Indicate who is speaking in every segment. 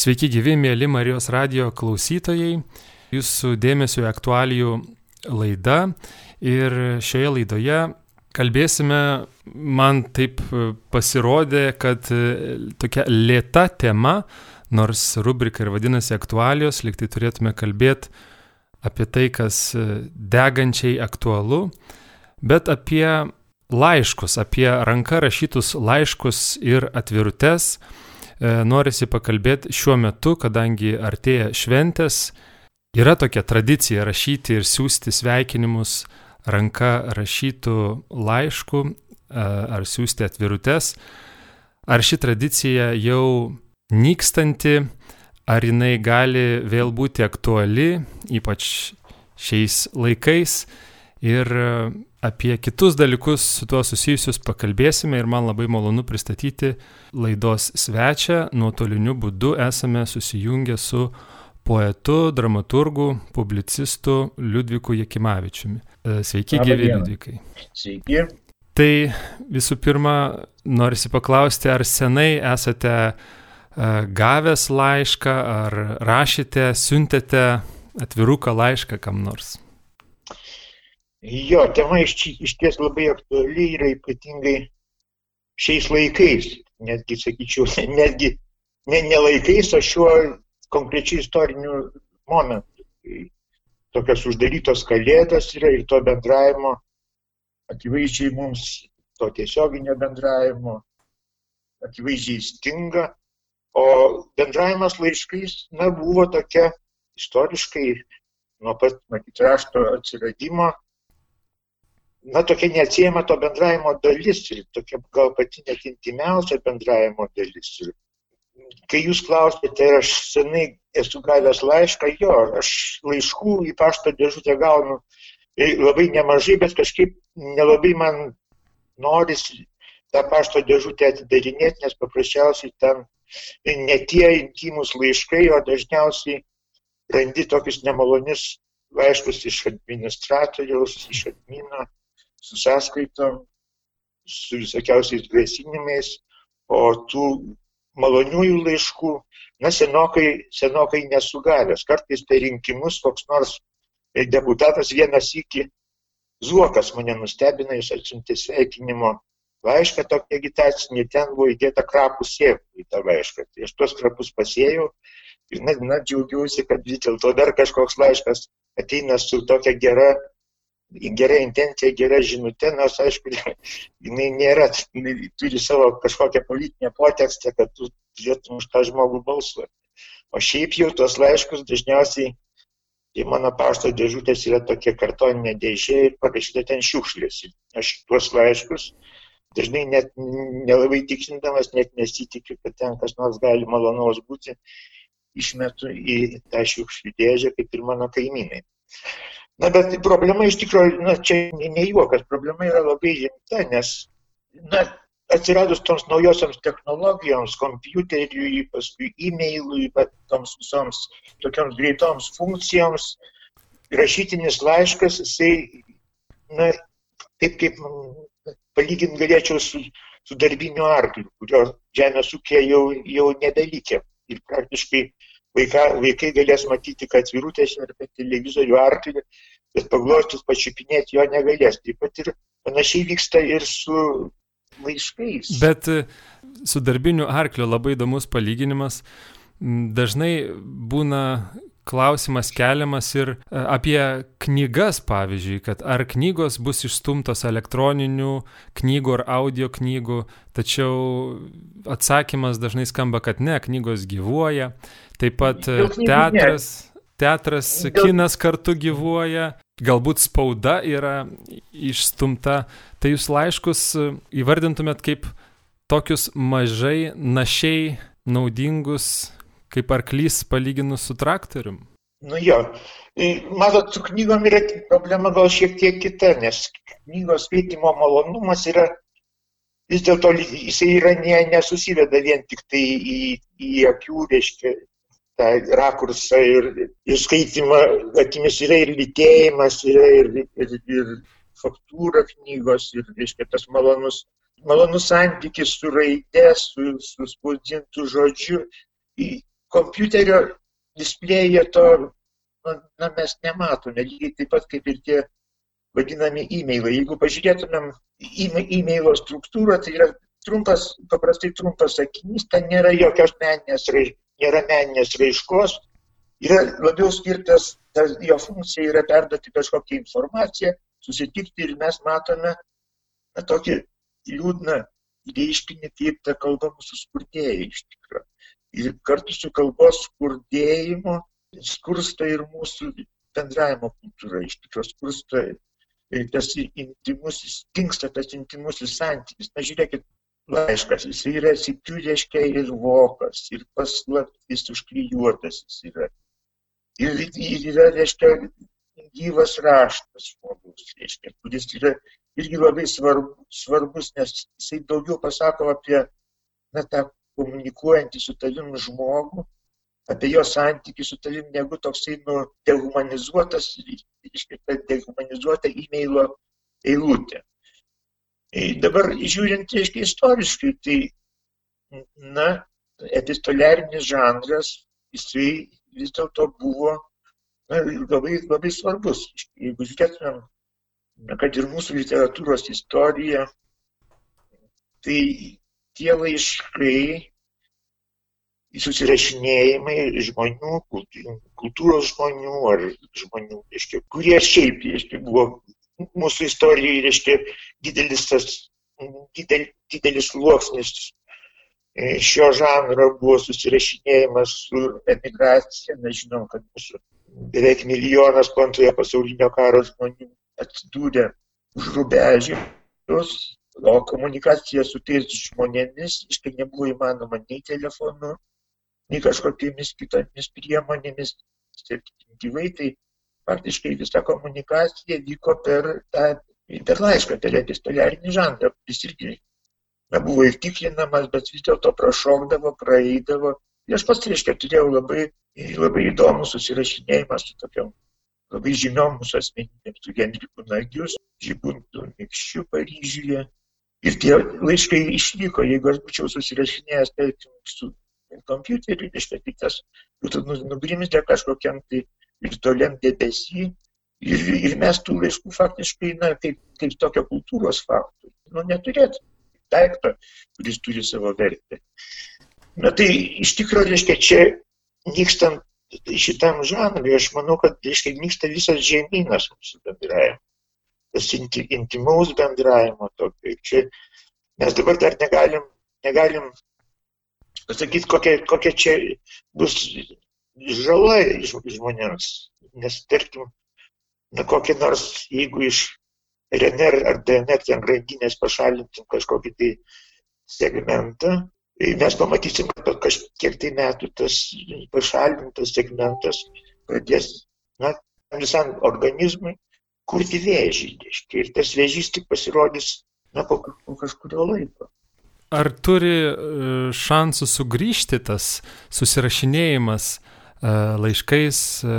Speaker 1: Sveiki gyvi, mėly Marijos radio klausytojai. Jūsų dėmesio aktualijų laida. Ir šioje laidoje kalbėsime, man taip pasirodė, kad tokia lėta tema, nors rubrika ir vadinasi aktualijos, liktai turėtume kalbėti apie tai, kas degančiai aktualu, bet apie laiškus, apie ranka rašytus laiškus ir atvirutes E, norisi pakalbėti šiuo metu, kadangi artėja šventės, yra tokia tradicija rašyti ir siūsti sveikinimus ranka rašytų laiškų e, ar siūsti atvirutes. Ar ši tradicija jau nykstanti, ar jinai gali vėl būti aktuali, ypač šiais laikais. Ir Apie kitus dalykus su tuo susijusius pakalbėsime ir man labai malonu pristatyti laidos svečią. Nuotoliniu būdu esame susijungę su poetu, dramaturgu, publicistu Liudviku Jekimavičiumi. E, sveiki, gyvi Liudvikai.
Speaker 2: Sveiki.
Speaker 1: Tai visų pirma, norisi paklausti, ar senai esate e, gavęs laišką, ar rašėte, siuntėte atviruką laišką kam nors?
Speaker 2: Jo, tema iš, iš ties labai aktuali yra ypatingai šiais laikais, netgi, sakyčiau, netgi ne, ne laikais, o šiuo konkrečiai istoriniu momentu. Tai tokios uždarytos kalėdos yra ir to bendravimo, akivaizdžiai mums to tiesioginio bendravimo, akivaizdžiai stinga, o bendravimas laiškais, na, buvo tokia istoriškai nuo pat, matyt, rašto atsiradimo na, tokia neatsiejama to bendravimo dalis ir tokia gal pati net intimiausia bendravimo dalis. Ir kai jūs klausėte, ar aš senai esu gavęs laišką, jo, aš laiškų į pašto dėžutę gaunu e, labai nemažai, bet kažkaip nelabai man norisi tą pašto dėžutę atidarinėti, nes paprasčiausiai ten ne tie intimus laiškai, o dažniausiai randi tokius nemalonius laiškus iš administratoriaus, iš admino su sąskaitom, su visokiausiais grasinimais, o tų maloniųjų laiškų, na, senokai, senokai nesugavęs. Kartais per rinkimus koks nors deputatas vienas iki Zuokas mane nustebino, jis atsiuntė sveikinimo laišką tokį agitacinį, ten buvo įdėta krapų sėklų į tą laišką. Tai aš tuos krapus pasėjau ir net, na, džiaugiausi, kad vis dėlto dar kažkoks laiškas ateina su tokia gera gera intencija, gera žinutė, nors aišku, jinai nėra, jinai turi savo kažkokią politinę potekstę, kad tu turėtum už tą žmogų balsuoti. O šiaip jau tos laiškus dažniausiai, tai mano pašto dėžutės yra tokia kartoninė dėžė ir parašyta ten šiukšlės. Aš tuos laiškus dažnai net nelabai tikrindamas, net nesitikiu, kad ten kas nors gali malonaus būti, išmetu į tą šiukšlių dėžę, kaip ir mano kaimynai. Na, bet problema iš tikrųjų, na, čia ne juokas, problema yra labai rimta, nes, na, atsiradus toms naujosioms technologijoms, kompiuteriui, paskui e-mailui, toms visoms tokioms greitoms funkcijoms, rašytinis laiškas, jisai, na, taip kaip palyginti galėčiau su, su darbiniu arkliu, kurio žemės ūkė jau, jau nebelikė. Ir praktiškai Vaika, vaikai galės matyti, kad virutės ir per televizorių arklį, bet paglostus pačiupinėti jo negalės. Taip pat ir panašiai vyksta ir su laiškais.
Speaker 1: Bet e, su darbiniu arkliu labai įdomus palyginimas. Dažnai būna klausimas keliamas ir e, apie knygas, pavyzdžiui, kad ar knygos bus išstumtos elektroninių knygų ar audio knygų, tačiau atsakymas dažnai skamba, kad ne, knygos gyvuoja. Taip pat e, teatras, teatras, kinas kartu gyvuoja, galbūt spauda yra išstumta. Tai jūs laiškus e, įvardintumėt kaip tokius mažai našiai naudingus, kaip arklys palyginus su traktorium?
Speaker 2: Nu jo, matot, su knygom yra problema gal šiek tiek kita, nes knygos skaitimo malonumas yra vis dėlto jisai yra ne, nesusiveda vien tik tai į, į akių, reiškia, tą rakursą ir, ir skaitimą akimis yra ir lytėjimas, yra ir, ir, ir faktūra knygos, ir, reiškia, tas malonus, malonus santykis su raidė, su, su spausdintų žodžiu. Kompiuterio displėje to, na, na, mes nematome, lygiai taip pat kaip ir tie vadinami e-mailai. Jeigu pažiūrėtumėm e-mailo struktūrą, tai yra trumpas, paprastai trumpas sakinys, ten nėra jokios meninės, nėra meninės raiškos, yra labiau skirtas, ta, jo funkcija yra perduoti kažkokią informaciją, susitikti ir mes matome na, tokį liūdną reiškinį, kaip ta kalba mūsų skurdėja iš tikrųjų. Ir kartu su kalbos skurdėjimu skursta ir mūsų bendravimo kultūra, iš tikrųjų skursta tas intimusis, dinksta tas intimusis santykis. Na žiūrėkit, laiškas, jis yra sikiu, reiškia, ir vokas, ir paslaptis užklijuotas jis yra. Ir, ir yra, reiškia, gyvas raštas žmogus, reiškia, kuris yra irgi labai svarbu, svarbus, nes jisai daugiau pasako apie na, tą komunikuojantį su tavim žmogų, apie jo santykių su tavim, negu toksai nu, dehumanizuotas, reiškia, dehumanizuota e-mailo eilutė. Dabar žiūrint, reiškia, istoriškai, tai, na, epistoliarinis žanras, jisai vis dėlto buvo na, labai, labai svarbus. Jeigu žiūrėtumėm, kad ir mūsų literatūros istorija, tai tie laiškai, susirašinėjimai žmonių, kultūros žmonių ar žmonių, reiškia, kurie šiaip reiškia, buvo mūsų istorijai, reiškia, didelis tas, didel, didelis sluoksnis e, šio žanro buvo susirašinėjimas su emigracija. Mes žinom, kad mūsų beveik milijonas po antrojo pasaulinio karo žmonių atsidūrė už rubežius, o komunikacija su tais žmonėmis, iš tai nebuvo įmanoma nei telefonu, nei kažkokiamis kitomis priemonėmis, gyvai, tai faktiškai visa komunikacija vyko per tą per laišką, per epistoliarinį žanrą, kuris irgi na, buvo įtiklinamas, bet vis dėlto prašokdavo, praeidavo. Ir aš pats, reiškia, turėjau labai, labai įdomų susirašinėjimą su tokiam labai žiniom mūsų asmenybėm, su Genriku Nagius, Žibuntu Mikščiu Paryžiuje. Ir tie laiškai išliko, jeigu aš būčiau susirašinėjęs, tarkim, su kompiuteriu, reiškia, tai tas būtų nu, nugrimzdė kažkokiam tai virtualiam debesy. Ir, ir mes tų laiškų faktiškai, na, kaip, kaip tokio kultūros faktų, nu, neturėtume daikto, kuris turi savo vertę. Na tai iš tikrųjų, reiškia, čia nykstant šitam žanrui, aš manau, kad, reiškia, nyksta visas žemynas mūsų bendravimo. Tas inti, intimaus bendravimo tokio. Čia mes dabar dar negalim, negalim pasakyti, kokia, kokia čia bus žala žmonėms. Nes, tarkim, na kokį nors, jeigu iš RNR ar DNR ten grandinės pašalintum kažkokį tai segmentą, tai mes pamatysim, kad po kažkiek tai metų tas pašalintas segmentas pradės na, visam organizmui kurti vėžį. Ir tas vėžys tik pasirodys na, po, po kažkurio laiko.
Speaker 1: Ar turi e, šansų sugrįžti tas susirašinėjimas E, laiškais, e,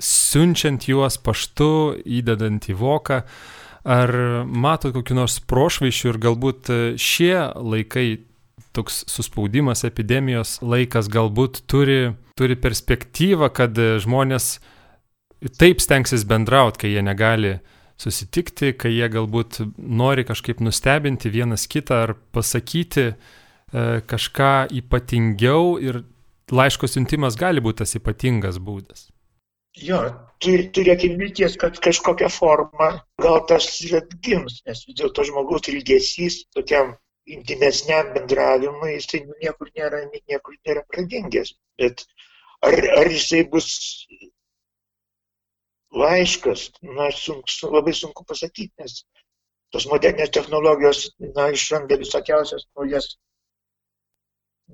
Speaker 1: siunčiant juos paštu, įdedant į voką. Ar matot kokiu nors prošvaišiu ir galbūt šie laikai, toks suspaudimas, epidemijos laikas galbūt turi, turi perspektyvą, kad žmonės taip stengsis bendrauti, kai jie negali susitikti, kai jie galbūt nori kažkaip nustebinti vienas kitą ar pasakyti kažką ypatingiau ir laiško siuntimas gali būti tas ypatingas būdas.
Speaker 2: Jo, turėkim vilties, kad kažkokia forma gal tas ir atgims, nes vis dėlto žmogaus ilgesys tokiam intimesniam bendravimui, jisai niekur nėra, niekur nėra pradingęs. Bet ar, ar jisai bus laiškas, na, sunk, labai sunku pasakyti, nes tos modernės technologijos, na, išranda visokiausias naujas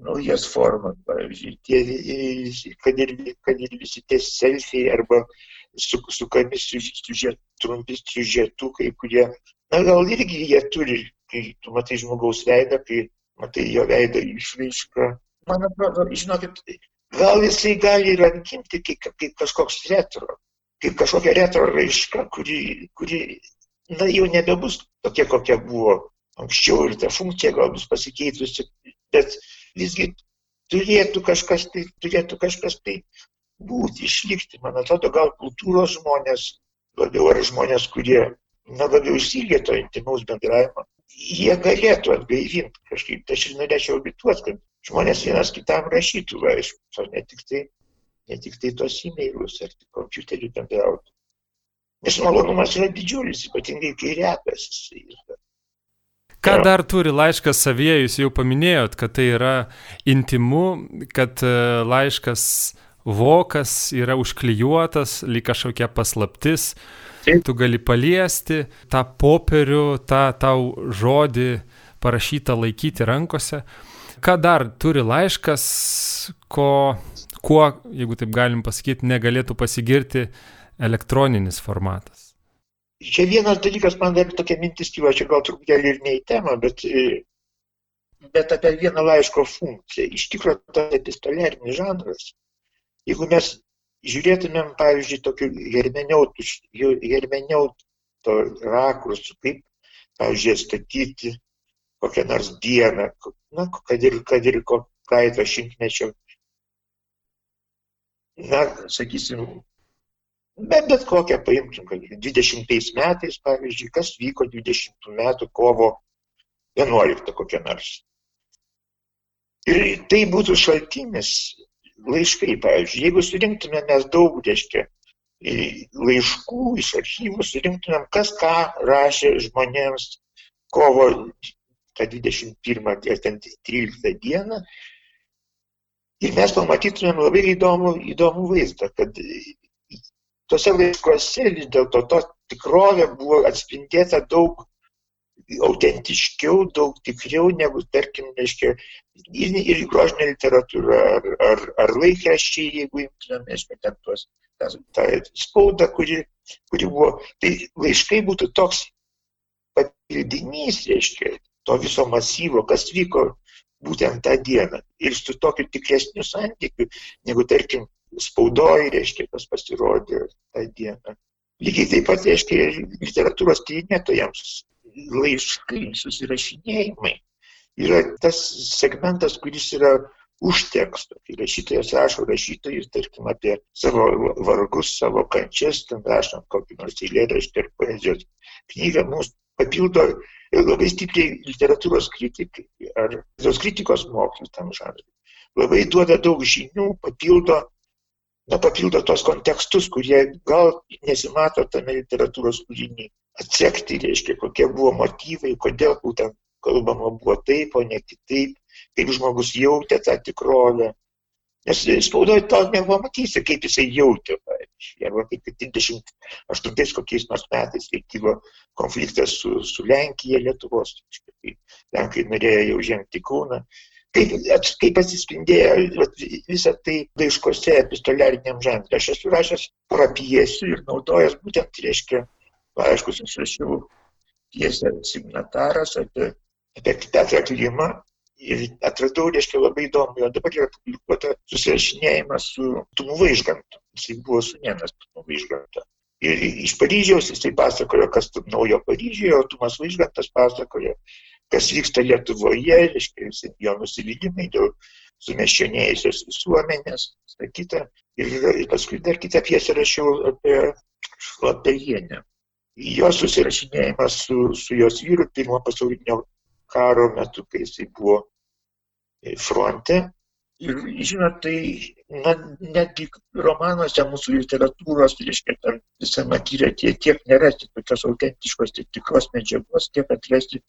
Speaker 2: naujas formas, pavyzdžiui, tie, kad, ir, kad ir visi tie selfiai arba su, sukami siužet, trumpi siužetukai, kurie, na gal irgi jie turi, kai tu matai žmogaus veidą, kai matai jo veido išraišką. Man atrodo, žinokit, gal jisai gali ir atgimti kaip, kaip kažkoks retro, kaip kažkokia retro raiška, kuri, kuri na, jau nebebus tokia, kokia buvo anksčiau ir ta funkcija gal bus pasikeitusi, bet visgi turėtų kažkas tai, turėtų kažkas tai būti, išlikti. Man atrodo, gal kultūros žmonės, labiau ar žmonės, kurie na, labiau įsilgė to intimaus bendravimo, jie galėtų atgaivinti kažkaip. Tai aš ir norėčiau abituoti, kad žmonės vienas kitam rašytų laiškus, o ne tik tai, ne tik tai tos e-mailus ar tik kompiuterį bendrautų. Nes malonumas yra didžiulis, ypatingai kai retas jisai yra.
Speaker 1: Ką dar turi laiškas savyje, jūs jau paminėjot, kad tai yra intimu, kad e, laiškas vokas yra užklijuotas, lyg kažkokia paslaptis, Taip. tu gali paliesti tą popierių, tą tau žodį parašytą laikyti rankose. Ką dar turi laiškas, ko, kuo, jeigu taip galim pasakyti, negalėtų pasigirti elektroninis formatas?
Speaker 2: Čia vienas dalykas, man dar tokia mintis kyla, čia gal truputėlį ir ne į temą, bet, bet apie vieną laiško funkciją. Iš tikrųjų, tas epistoliarinis žanras, jeigu mes žiūrėtumėm, pavyzdžiui, tokių hermeneuto rakursų, kaip, pavyzdžiui, statyti kokią nors dieną, na, kad ir, kad ir praeito šimtmečio, na, sakysim, bet bet kokią paimtum, kad 20 metais, pavyzdžiui, kas vyko 20 metų kovo 11 kokią nors. Ir tai būtų šaltinis laiškai, pavyzdžiui, jeigu surinktume mes daug, reiškia, laiškų iš archyvų, surinktumėm, kas ką rašė žmonėms kovo 21 ir 13 dieną. Ir mes pamatytumėm labai įdomų, įdomų vaizdą, kad tuose laiškuose vis dėlto to tikrovė buvo atspindėta daug autentiškiau, daug tikriau negu, tarkim, reiškia, ir, ir grožinė literatūra, ar, ar, ar laikraščiai, jeigu imtumėm, reiškia, ten tuos, tą, tą spaudą, kuri, kuri buvo. Tai laiškai būtų toks papildinys, reiškia, to viso masyvo, kas vyko būtent tą dieną. Ir su tokiu tikresniu santykiu, negu, tarkim, spaudoje, reiškia, kas pasirodė tą dieną. Lygiai taip pat, reiškia, literatūros tyrinėtojams laiškai, susirašinėjimai yra tas segmentas, kuris yra už teksto. Kai rašytojas rašo rašytojus, tarkim, apie savo vargus, savo kančias, ten rašant kokį nors eilėraštį ar poezijos knygą, mums papildo labai stipriai literatūros kritikai ar tos kritikos mokslas tam žanrui. Labai duoda daug žinių, papildo, na, papildo tos kontekstus, kurie gal nesimato tame literatūros kūrinyje atsekti, reiškia, kokie buvo motyvai, kodėl būtent kalbama buvo taip, o ne kitaip, kaip žmogus jautė tą tikrovę. Nes spaudoje to nepamatysi, kaip jisai jautė, pavyzdžiui, arba kaip 28 kokiais nors metais, kai kilo konfliktas su, su Lenkija, Lietuvos, kai Lenkai norėjo jau žengti kūną. Kaip, kaip atsispindėjo visą tai laiškose epistoliariniam žanrui. Aš esu rašęs porą piesių ir naudojęs būtent, reiškia, laiškus išrašiau pjesę signataras apie, apie Petrą Klimą ir atradau, reiškia, labai įdomu, jo dabar yra publikuota susirašinėjimas su Tumu Vaižgantu. Jisai buvo sunienas Tumu Vaižgantu. Ir iš Paryžiaus jisai pasakojo, kas naujo Paryžiuje, o Tumas Vaižgantas pasakojo, kas vyksta Lietuvoje, reiškia, jo nusivylimai dėl sumeščionėjusios visuomenės, sakyta. Ir, ir paskui dar kitą piesę rašiau apie Šlapelienę jo susirašinėjimas su, su jos vyru pirmo pasaulinio karo metu, kai jisai buvo fronte. Ir žinot, tai na, netgi romanuose mūsų literatūros, reiškia, ten visame akiratyje tiek nerasti tokios autentiškos, tiek tikros medžiagos, tiek atrasti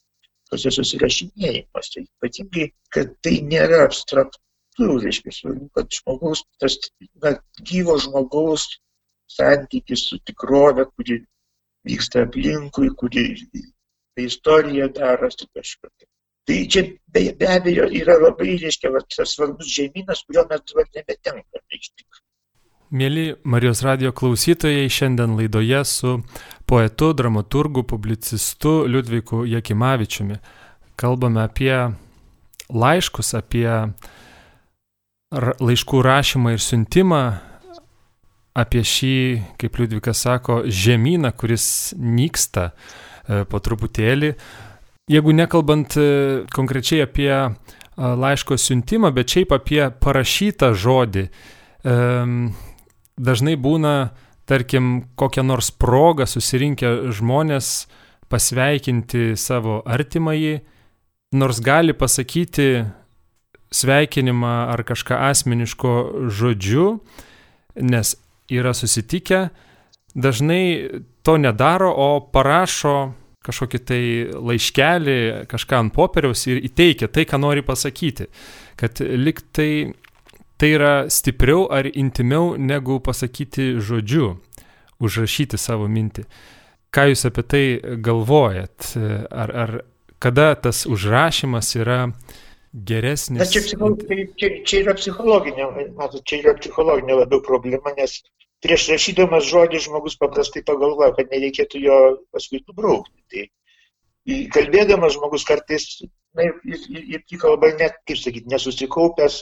Speaker 2: tose susirašinėjimuose. Ypatingai, kad tai nėra abstraktu, reiškia, svarbu, kad žmogaus, tas na, gyvo žmogaus santykis su tikrove, kuri vyksta aplinkui, kuri tai istorija darosi kažkokia. Tai čia be, be abejo yra labai, reiškia, va, tas svarbus žemynas, kurio mes dabar nebetenkame iš tikrųjų.
Speaker 1: Mėly Marijos radio klausytojai, šiandien laidoje su poetu, dramaturgu, publicistu Liudviku Jekimavičiumi. Kalbame apie laiškus, apie laiškų rašymą ir siuntimą, apie šį, kaip Liudvikas sako, žemyną, kuris nyksta po truputėlį. Jeigu nekalbant e, konkrečiai apie laiško siuntimą, bet šiaip apie parašytą žodį. Dažnai būna, tarkim, kokią nors progą susirinkę žmonės pasveikinti savo artimąjį, nors gali pasakyti sveikinimą ar kažką asmeniško žodžiu, nes yra susitikę, dažnai to nedaro, o parašo kažkokį tai laiškelį, kažką ant popieriaus ir įteikia tai, ką nori pasakyti. Kad lik tai, tai yra stipriau ar intimiau negu pasakyti žodžiu, užrašyti savo mintį. Ką jūs apie tai galvojat? Ar, ar kada tas užrašymas yra geresnis?
Speaker 2: Na, čia, čia, čia, čia yra psichologinė, matot, čia yra psichologinė labiau problema, nes prieš rašydamas žodį žmogus paprastai pagalvoja, kad nereikėtų jo paskui nubraukti. Tai kalbėdamas žmogus kartais, na, ir, ir, ir kalba net, kaip sakyti, nesusikaupęs,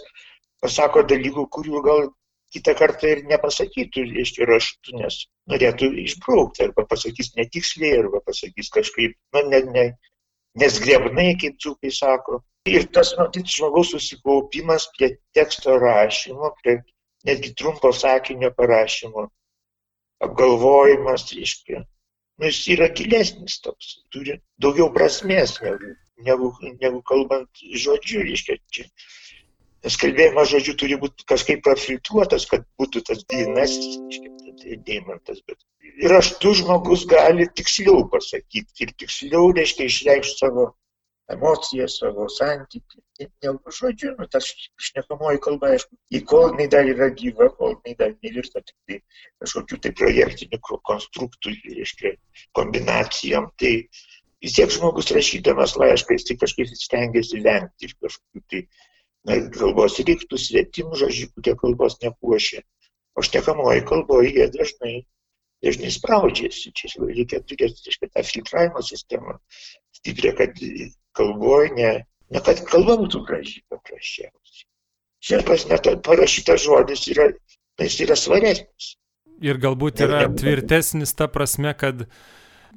Speaker 2: pasako dalykų, kurių gal kitą kartą ir nepasakytų, reiškia, raštu, nes norėtų išbraukti, arba pasakys netiksliai, arba pasakys kažkaip, na, ne, ne, nesgrebnai, kaip džiukai sako. Ir tas, matyt, žmogaus susikaupimas prie teksto rašymo, prie netgi trumpo sakinio parašymo, apgalvojimas, reiškia, nu, jis yra gilesnis toks, turi daugiau prasmės negu, negu, negu kalbant žodžiu, reiškia, čia. Nes kalbėjimas žodžiu turi būti kažkaip prafiltruotas, kad būtų tas dainas, tai deimantas, bet ir raštu žmogus gali tiksliau pasakyti ir tiksliau, reiškia, išreikšti savo emociją, savo santykį. Negu žodžiu, nu, tas šnekamoji kalba, aišku, į kol jinai dar yra gyva, kol jinai dar nevirsta tik tai kažkokiu tai projektiniu konstruktų, reiškia, kombinacijom, tai vis tiek žmogus rašydamas laišką, jis tai kažkaip stengiasi vengti ir kažkokiu tai na, kalbos reiktų svetimų žodžių, kurie kalbos nepuošia. O šnekamoji kalboje jie dažnai dažnai spraudžiasi. Čia reikia turėti tą filtravimo sistemą stiprią, kad kalboje ne, ne kad kalba būtų graži paprasčiausiai. Šia prasme, parašytas žodis yra, jis yra svaresnis.
Speaker 1: Ir galbūt yra tvirtesnis ta prasme, kad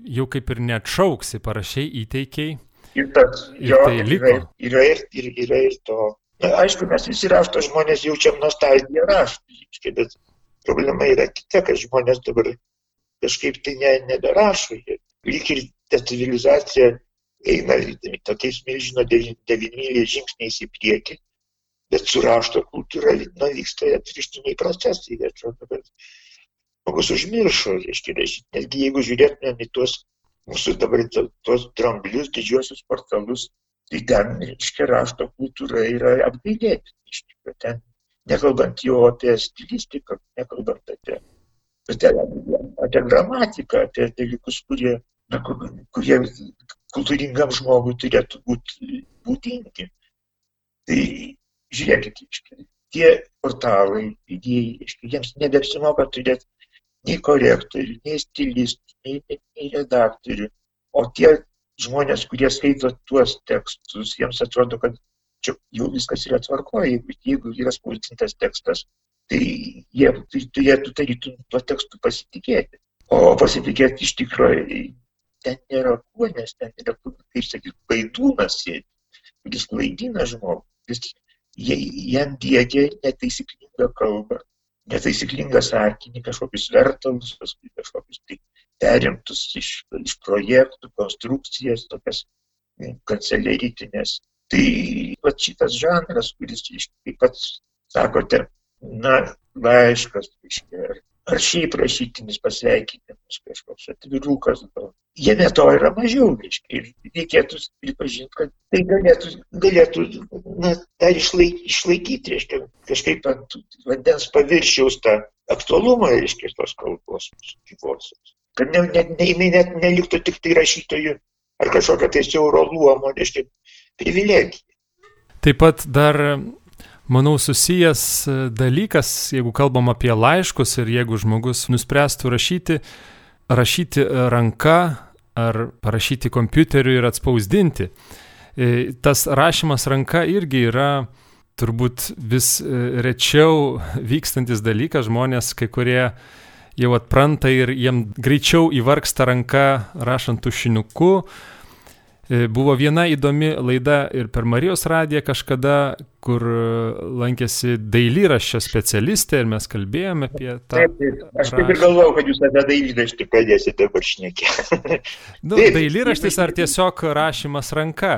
Speaker 1: jau kaip ir neatšauksi, parašiai įteikiai.
Speaker 2: Ir, tas, ir jo, tai liko. Yra, yra, ir, yra ir to. Na, aišku, mes visi rašto žmonės jaučiam nostalgiją raštui, bet problema yra kita, kad žmonės dabar kažkaip tai ne, neberašo. Lyg ir ta civilizacija eina tokiais milžino devynmyliais žingsniais į priekį, bet su rašto kultūra na, vyksta atvirštiniai procesai. Atrodo, kad žmogus užmiršo, reiškia, rašyti. Netgi jeigu žiūrėtumėm į tuos mūsų dabar tuos dramblius, didžiosius portalus, tai ten, reiškia, rašto kultūra yra apgailėti. Ten, nekalbant jau apie stilistiką, nekalbant apie, apie, apie gramatiką, apie dalykus, kurie, na, kurie kultūringam žmogui turėtų būti būdingi. Tai žiūrėkit, iškai, tie portalai, idėjai, jiems nebeapsimoka turėti nei korektorių, nei stilistų, nei, nei redaktorių. O tie žmonės, kurie skaito tuos tekstus, jiems atrodo, kad čia jau viskas yra tvarkoje, jeigu, jeigu yra spausdintas tekstas, tai jie tai turėtų tarytum tuo tekstu pasitikėti. O pasitikėti iš tikrųjų ten nėra kuo, nes ten yra, kaip sakyti, baidūnas sėdi, kuris klaidina žmogų, jis jam dėgia netaisyklingą kalbą, netaisyklingą sakinį, kažkokius vertalus, paskui kažkokius tai perimtus iš, iš projektų, konstrukcijas, tokias kanceliaritinės. Tai va šitas žanras, kuris, kaip pats sakote, na, laiškas, reiškia, ar šiaip rašytinis pasveikinimas, kažkoks atvirukas. Jame to yra mažiau, reiškia. Ir reikėtų pripažinti, kad tai galėtų, galėtų na, dar išlaik, išlaikyti, reiškia, kažkaip ant vandens paviršiaus tą aktualumą, reiškia, tos kalbos gyvosios. Kad ne, ne, ne, jinai net neliktų tik tai rašytojų ar kažkokio tai siauro luomo, reiškia, privilegija.
Speaker 1: Taip pat dar manau, susijęs e, dalykas, jeigu kalbam apie laiškus ir jeigu žmogus nuspręstų rašyti, rašyti ranka ar parašyti kompiuteriu ir atspausdinti. E, tas rašymas ranka irgi yra turbūt vis e, rečiau vykstantis dalykas, žmonės kai kurie jau atpranta ir jiem greičiau įvarksta ranka rašant tušinuku, E, buvo viena įdomi laida ir per Marijos radiją kažkada, kur e, lankėsi dailyraščio specialistė ir mes kalbėjome apie tą.
Speaker 2: Taip, taip. Aš taip ir galvojau, kad jūs apie dailyraštį pradėsite dabar šnekėti.
Speaker 1: nu, dailyraštis ar tiesiog rašymas ranka?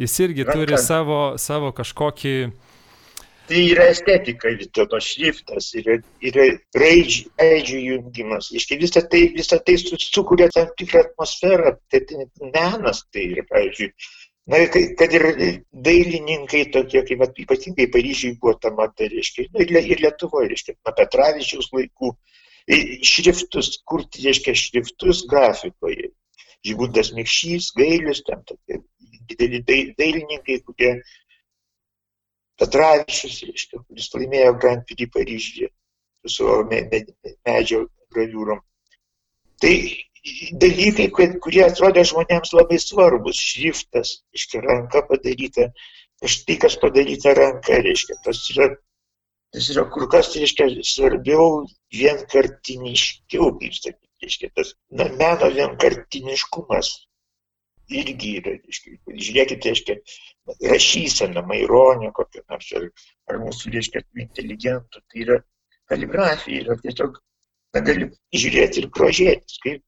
Speaker 1: Jis irgi ranka. turi savo, savo kažkokį
Speaker 2: tai yra estetika vis dėlto šriftas, yra, yra raidžių, raidžių jungimas. Iškai visą tai, visą tai sukuria tam tikrą atmosferą, tai, tai menas tai yra, pavyzdžiui. Na, kad ir dailininkai tokie, kaip at, ypatingai Paryžiai buvo ta mata, reiškia, nu, ir, ir Lietuvoje, reiškia, nuo Petravičiaus laikų, šriftus, kurti, reiškia, šriftus grafikoje. Žygundas Mikšys, Gailius, ten tokie dideli dailininkai, kurie Petravičius, reiškia, kuris laimėjo Grand Prix Paryžiuje su savo me, me, medžio graviūrom. Tai dalykai, kurie atrodė žmonėms labai svarbus. Šriftas, reiškia, ranka padaryta, tai kas padaryta ranka, reiškia, tas yra, tas yra kur kas, reiškia, svarbiau vienkartiniškiau, kaip sakyti, reiškia, tas na, meno vienkartiniškumas irgi yra, reiškia, žiūrėkite, reiškia, rašysena, maironė kokia nors, ar, ar mūsų, reiškia, inteligentų, tai yra kaligrafija, yra tiesiog, na, gali žiūrėti ir grožėtis, kaip,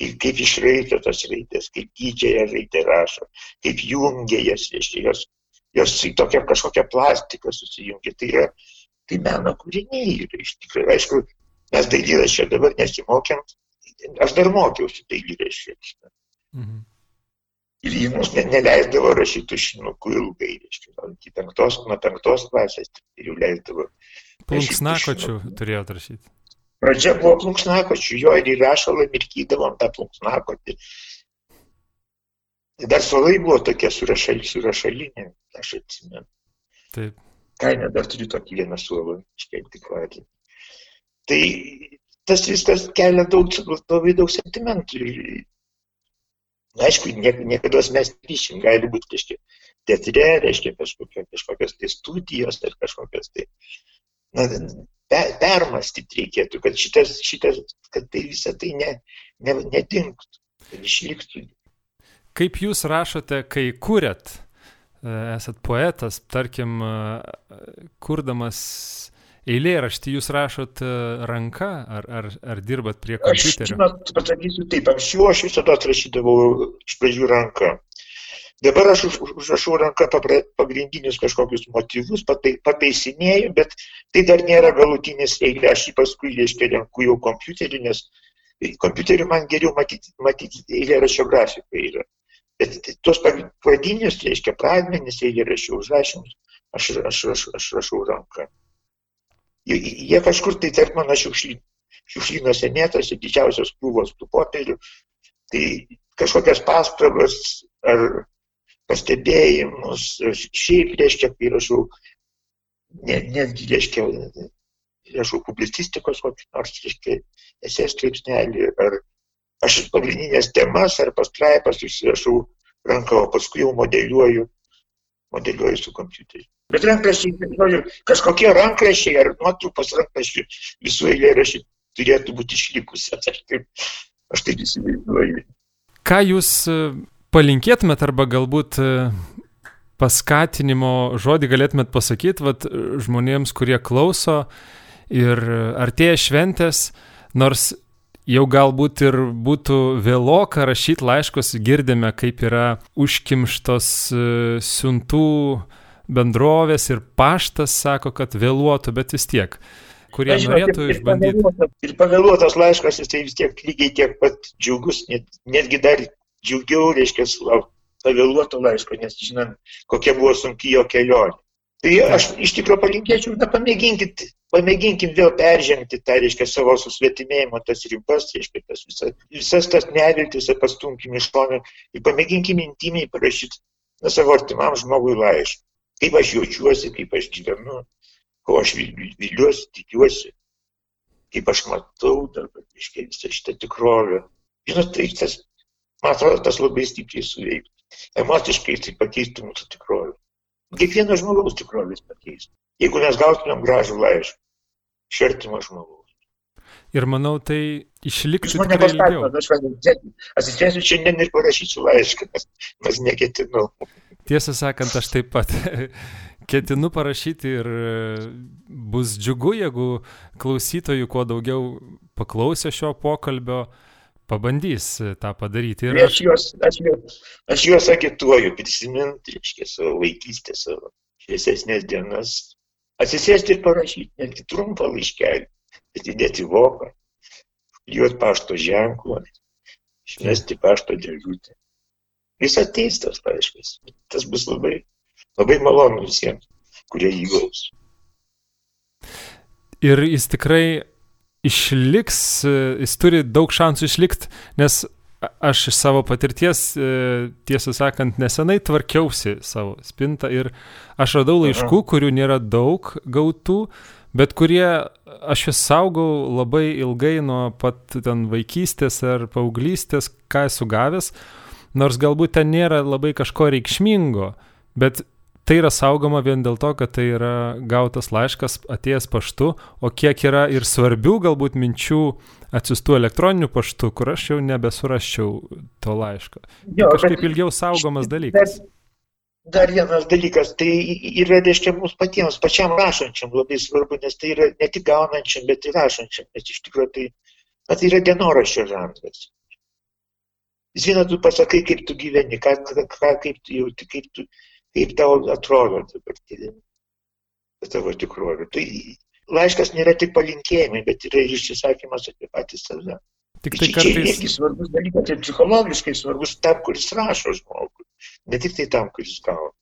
Speaker 2: kaip, kaip išraito tos raidės, kaip didžiąją raidę rašo, kaip jungia jas, reiškia, jos, jos į tokią kažkokią plastiką susijungia, tai yra, tai meno kūriniai yra iš tikrųjų, aišku, mes dailyrės dabar nesimokėm, aš dar mokiausi šiandien. Mhm ir jį mums net neleisdavo rašyti tušinukų ilgai, reiškia, iki penktos, nuo penktos klasės ir jau leisdavo.
Speaker 1: Plunksnakočių turėjo rašyti.
Speaker 2: Pradžia buvo plunksnakočių, jo ir įrašalą mirkydavom tą plunksnakotį. Dar suolai buvo tokie surašal, surašalinė, aš atsimenu.
Speaker 1: Taip.
Speaker 2: Kaime dar turiu tokį vieną suolą, iškelti kvarį. Tai tas viskas kelia daug, labai daug sentimentų. Aišku, niekada mes grįšim, gali būti, reiškia, teatre, reiškia, kažkokia, kažkokios tai studijos ar kažkokios tai, na, per, permastyti reikėtų, kad, šitas, šitas, kad tai visą tai ne, ne, nedingtų, kad išliktų.
Speaker 1: Kaip jūs rašote, kai kuriat, e, esat poetas, tarkim, e, kurdamas eilėraštį jūs rašot e, ranka ar, ar, ar dirbat prie kompiuterio?
Speaker 2: Aš, žinot, pasakysiu taip, anksčiau aš visada rašydavau iš pradžių ranką. Dabar aš užrašau ranką pagrindinius kažkokius motyvus, pataisinėjau, bet tai dar nėra galutinis eilė, aš jį paskui, reiškia, renku jau kompiuterį, nes kompiuteriu man geriau matyti, matyti eilėraščio grafiką yra. Bet tuos pradinius, reiškia, pradmenis eilėraščio užrašymus, aš, aš, aš, aš rašau ranką jie kažkur tai tarp mano šiukšlynų. Šiukšlynuose mėtosi didžiausios krūvos tų popierių. Tai kažkokias pastabas ar pastebėjimus, šiaip reiškia, kai rašau, net, netgi reiškia, rašau publicistikos kokį nors, reiškia, esės straipsnelį, ar aš pagrindinės temas ar pastraipas užsirašau ranką, o paskui jau modeliuoju, modeliuoju su kompiuteriu. Bet rankraščiai, žodžiu, kažkokie rankraščiai ar nuotrupos rankraščių visų eilėraščių turėtų būti išlikusi. Aš taip, aš taip įsivaizduoju.
Speaker 1: Ką jūs e, palinkėtumėt arba galbūt e, paskatinimo žodį galėtumėt pasakyti vat, žmonėms, kurie klauso ir artėja šventės, nors jau galbūt ir būtų vėloka rašyti laiškus, girdime, kaip yra užkimštos e, siuntų bendrovės ir paštas sako, kad vėluotų, bet vis tiek, kurie Aš, norėtų ir, išbandyti.
Speaker 2: Ir pavėluotas laiškas, jis tai vis tiek lygiai tiek pat džiugus, net, netgi dar džiugiau, reiškia, pavėluoto laiško, nes žinom, kokia buvo sunki jo kelionė. Tai aš iš tikrųjų palinkėčiau, na pamėginkit, pamėginkim vėl peržengti tą, reiškia, savo susvetimėjimo tas ribas, reiškia, tas visas, visas tas neviltis pastumkim iš šono ir pamėginkim intimiai parašyti na, savo artimam žmogui laišką kaip aš jaučiuosi, kaip aš gyvenu, ko aš viliuosi, tikiuosi, kaip aš matau dabar, iškiai visą šitą tikrovę. Žinot, tai tas, man atrodo, tas labai stipriai suveiktų. Emociškai tai pakeistų mūsų tikrovę. Kiekvieno žmogaus tikrovės pakeistų. Jeigu mes gautumėm gražų laišką iš artimo žmogaus.
Speaker 1: Ir manau, tai išliktų.
Speaker 2: Jūs mane paskatinote, aš atsisėsiu šiandien ir parašysiu laišką, nes, nes neketinu.
Speaker 1: Tiesą sakant, aš taip pat ketinu parašyti ir bus džiugu, jeigu klausytojų kuo daugiau paklausę šio pokalbio, pabandys tą padaryti.
Speaker 2: Ir aš juos, aš juos, aš juos agituoju prisiminti, reiškia, savo vaikystę, savo šviesesnės dienas, atsisėsti ir parašyti netgi trumpą laiškelį, atidėti voką, juos pašto ženklą, išmesti pašto dėžutę. Jis ateis tas laiškas. Tas bus labai, labai malonu visiems, kurie jį gaus.
Speaker 1: Ir jis tikrai išliks, jis turi daug šansų išlikti, nes aš iš savo patirties, tiesą sakant, nesenai tvarkiausi savo spintą ir aš radau laiškų, kurių nėra daug gautų, bet kurie aš juos saugau labai ilgai nuo pat ten vaikystės ar paauglystės, ką esu gavęs nors galbūt ten nėra labai kažko reikšmingo, bet tai yra saugoma vien dėl to, kad tai yra gautas laiškas atėjęs paštu, o kiek yra ir svarbių galbūt minčių atsistų elektroniniu paštu, kur aš jau nebesuraščiau to laiško. Jo, tai kažkaip ilgiau saugomas dalykas.
Speaker 2: Bet... Dar vienas dalykas, tai yra, reiškia, mums patiems, pačiam rašančiam labai svarbu, nes tai yra ne tik gaunančiam, bet ir rašančiam, nes iš tikrųjų tai, tai yra dienoraščio žanras. Žinai, tu pasakai, kaip tu gyveni, ką, ką, kaip tu jauti, kaip, tu, kaip tau atrodo dabartinė tavo tikrovė. Tai laiškas nėra tik palinkėjimai, bet yra išsisakymas apie patį save. Tik tai kartais... Čia irgi svarbus dalykas, tai psichologiškai svarbus tam, kuris rašo žmogui, ne tik tai tam, kuris gauna.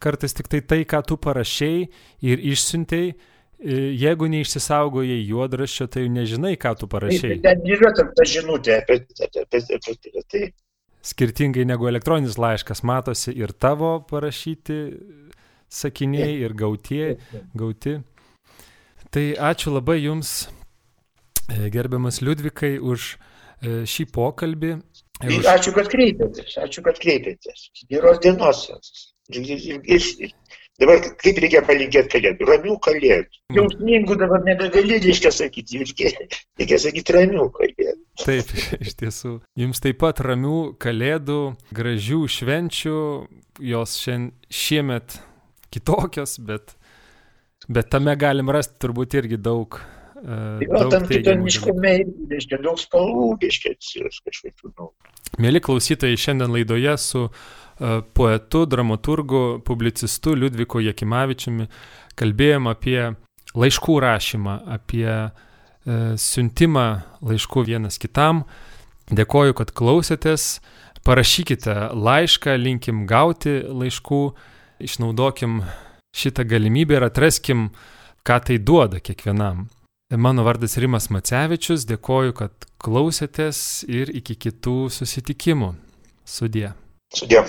Speaker 1: Kartais tik tai tai, ką tu parašiai ir išsiuntėjai, jeigu neišsisaugojai juodraščio, tai nežinai, ką tu parašai.
Speaker 2: Ten yra ta žinutė apie, apie, apie, apie tai.
Speaker 1: Skirtingai negu elektroninis laiškas, matosi ir tavo parašyti sakiniai, ir gautie, gauti. Tai ačiū labai Jums, e, gerbiamas Liudvikai, už e, šį pokalbį.
Speaker 2: Už... Ačiū, kad kreipėtės. Ačiū, kad kreipėtės. Geros dienos. Ir, ir, ir, Dabar kaip reikia palinkėti kalėdų? Ramių kalėdų. Jausmingų dabar nebegali, reiškia sakyti, reikia sakyti ramių kalėdų.
Speaker 1: Taip, iš tiesų. Jums taip pat ramių kalėdų, gražių švenčių, jos šiandien, šiemet kitokios, bet, bet tame galim rasti turbūt irgi daug.
Speaker 2: Uh, jo, tam kitoniškume, reiškia, daug spalvų, reiškia, kažkokių. Nu.
Speaker 1: Mėly klausytojai, šiandien laidoje su poetu, dramaturgu, publicistu Liudviku Jekimavičiumi kalbėjom apie laiškų rašymą, apie e, siuntimą laiškų vienas kitam. Dėkoju, kad klausėtės. Parašykite laišką, linkim gauti laiškų, išnaudokim šitą galimybę ir atraskim, ką tai duoda kiekvienam. Mano vardas Rimas Macevičius, dėkoju, kad klausėtės ir iki kitų susitikimų. Sudie.
Speaker 2: Sudie.